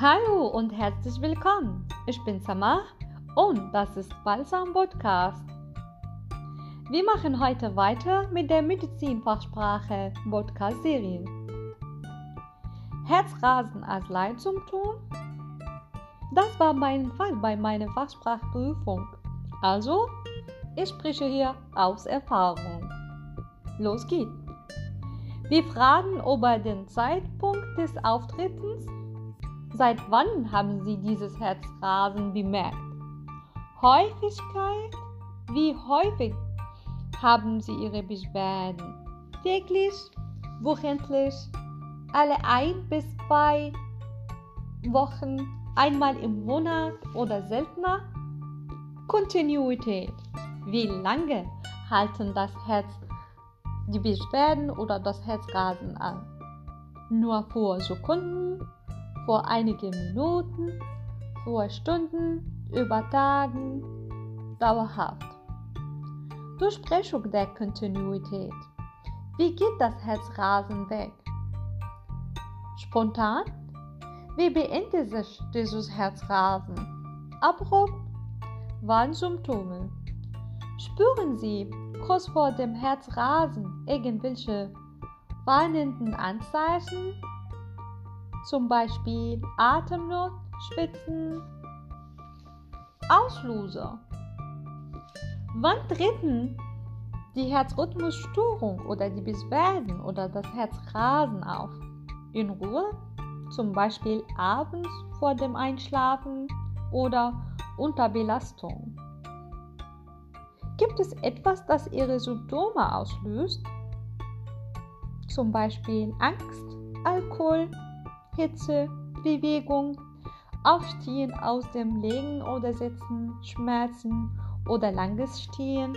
Hallo und herzlich willkommen. Ich bin Samar und das ist Balsam Podcast. Wir machen heute weiter mit der Medizinfachsprache Podcast-Serie. Herzrasen als Leitsymptom? Das war mein Fall bei meiner Fachsprachprüfung. Also, ich spreche hier aus Erfahrung. Los geht's. Wir fragen über den Zeitpunkt des Auftretens. Seit wann haben Sie dieses Herzrasen bemerkt? Häufigkeit? Wie häufig haben Sie Ihre Beschwerden? Täglich? Wöchentlich? Alle ein bis zwei Wochen? Einmal im Monat oder seltener? Kontinuität. Wie lange halten das Herz die Beschwerden oder das Herzrasen an. Nur vor Sekunden, vor einigen Minuten, vor Stunden, über Tagen, dauerhaft. Durchbrechung der Kontinuität. Wie geht das Herzrasen weg? Spontan? Wie beendet sich dieses Herzrasen? Abrupt? Warnsymptome. Spüren Sie kurz vor dem Herzrasen irgendwelche warnenden Anzeichen? Zum Beispiel Atemnot, Schwitzen, Auslöser. Wann treten die Herzrhythmusstörung oder die Beschwerden oder das Herzrasen auf? In Ruhe, zum Beispiel abends vor dem Einschlafen oder unter Belastung. Gibt es etwas, das Ihre Symptome auslöst? Zum Beispiel Angst, Alkohol, Hitze, Bewegung, Aufstehen aus dem Legen oder Sitzen, Schmerzen oder langes Stehen.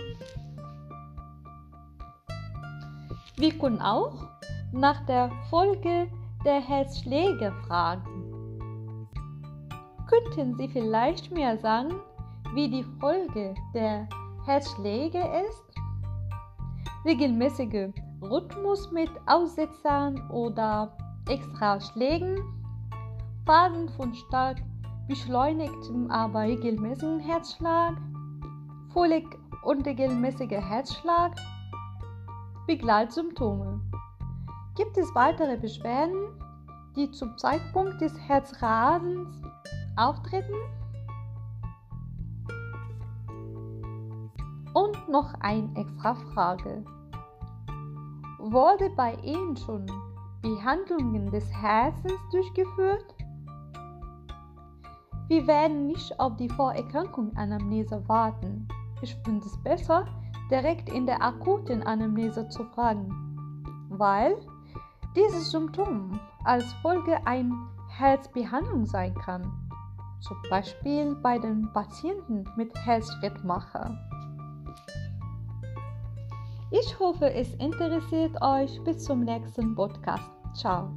Wir können auch nach der Folge der Herzschläge fragen. Könnten Sie vielleicht mir sagen, wie die Folge der Herzschläge ist, regelmäßige Rhythmus mit Aussetzern oder Extraschlägen, Phasen von stark beschleunigtem, aber regelmäßigen Herzschlag, völlig unregelmäßiger Herzschlag, Begleitsymptome. Gibt es weitere Beschwerden, die zum Zeitpunkt des Herzrasens auftreten? Und noch eine extra Frage. Wurde bei Ihnen schon Behandlungen des Herzens durchgeführt? Wir werden nicht auf die Vorerkrankung Anamnese warten. Ich finde es besser, direkt in der akuten Anamnese zu fragen, weil dieses Symptom als Folge einer Herzbehandlung sein kann. Zum Beispiel bei den Patienten mit Herzschrittmacher. Ich hoffe, es interessiert euch. Bis zum nächsten Podcast. Ciao.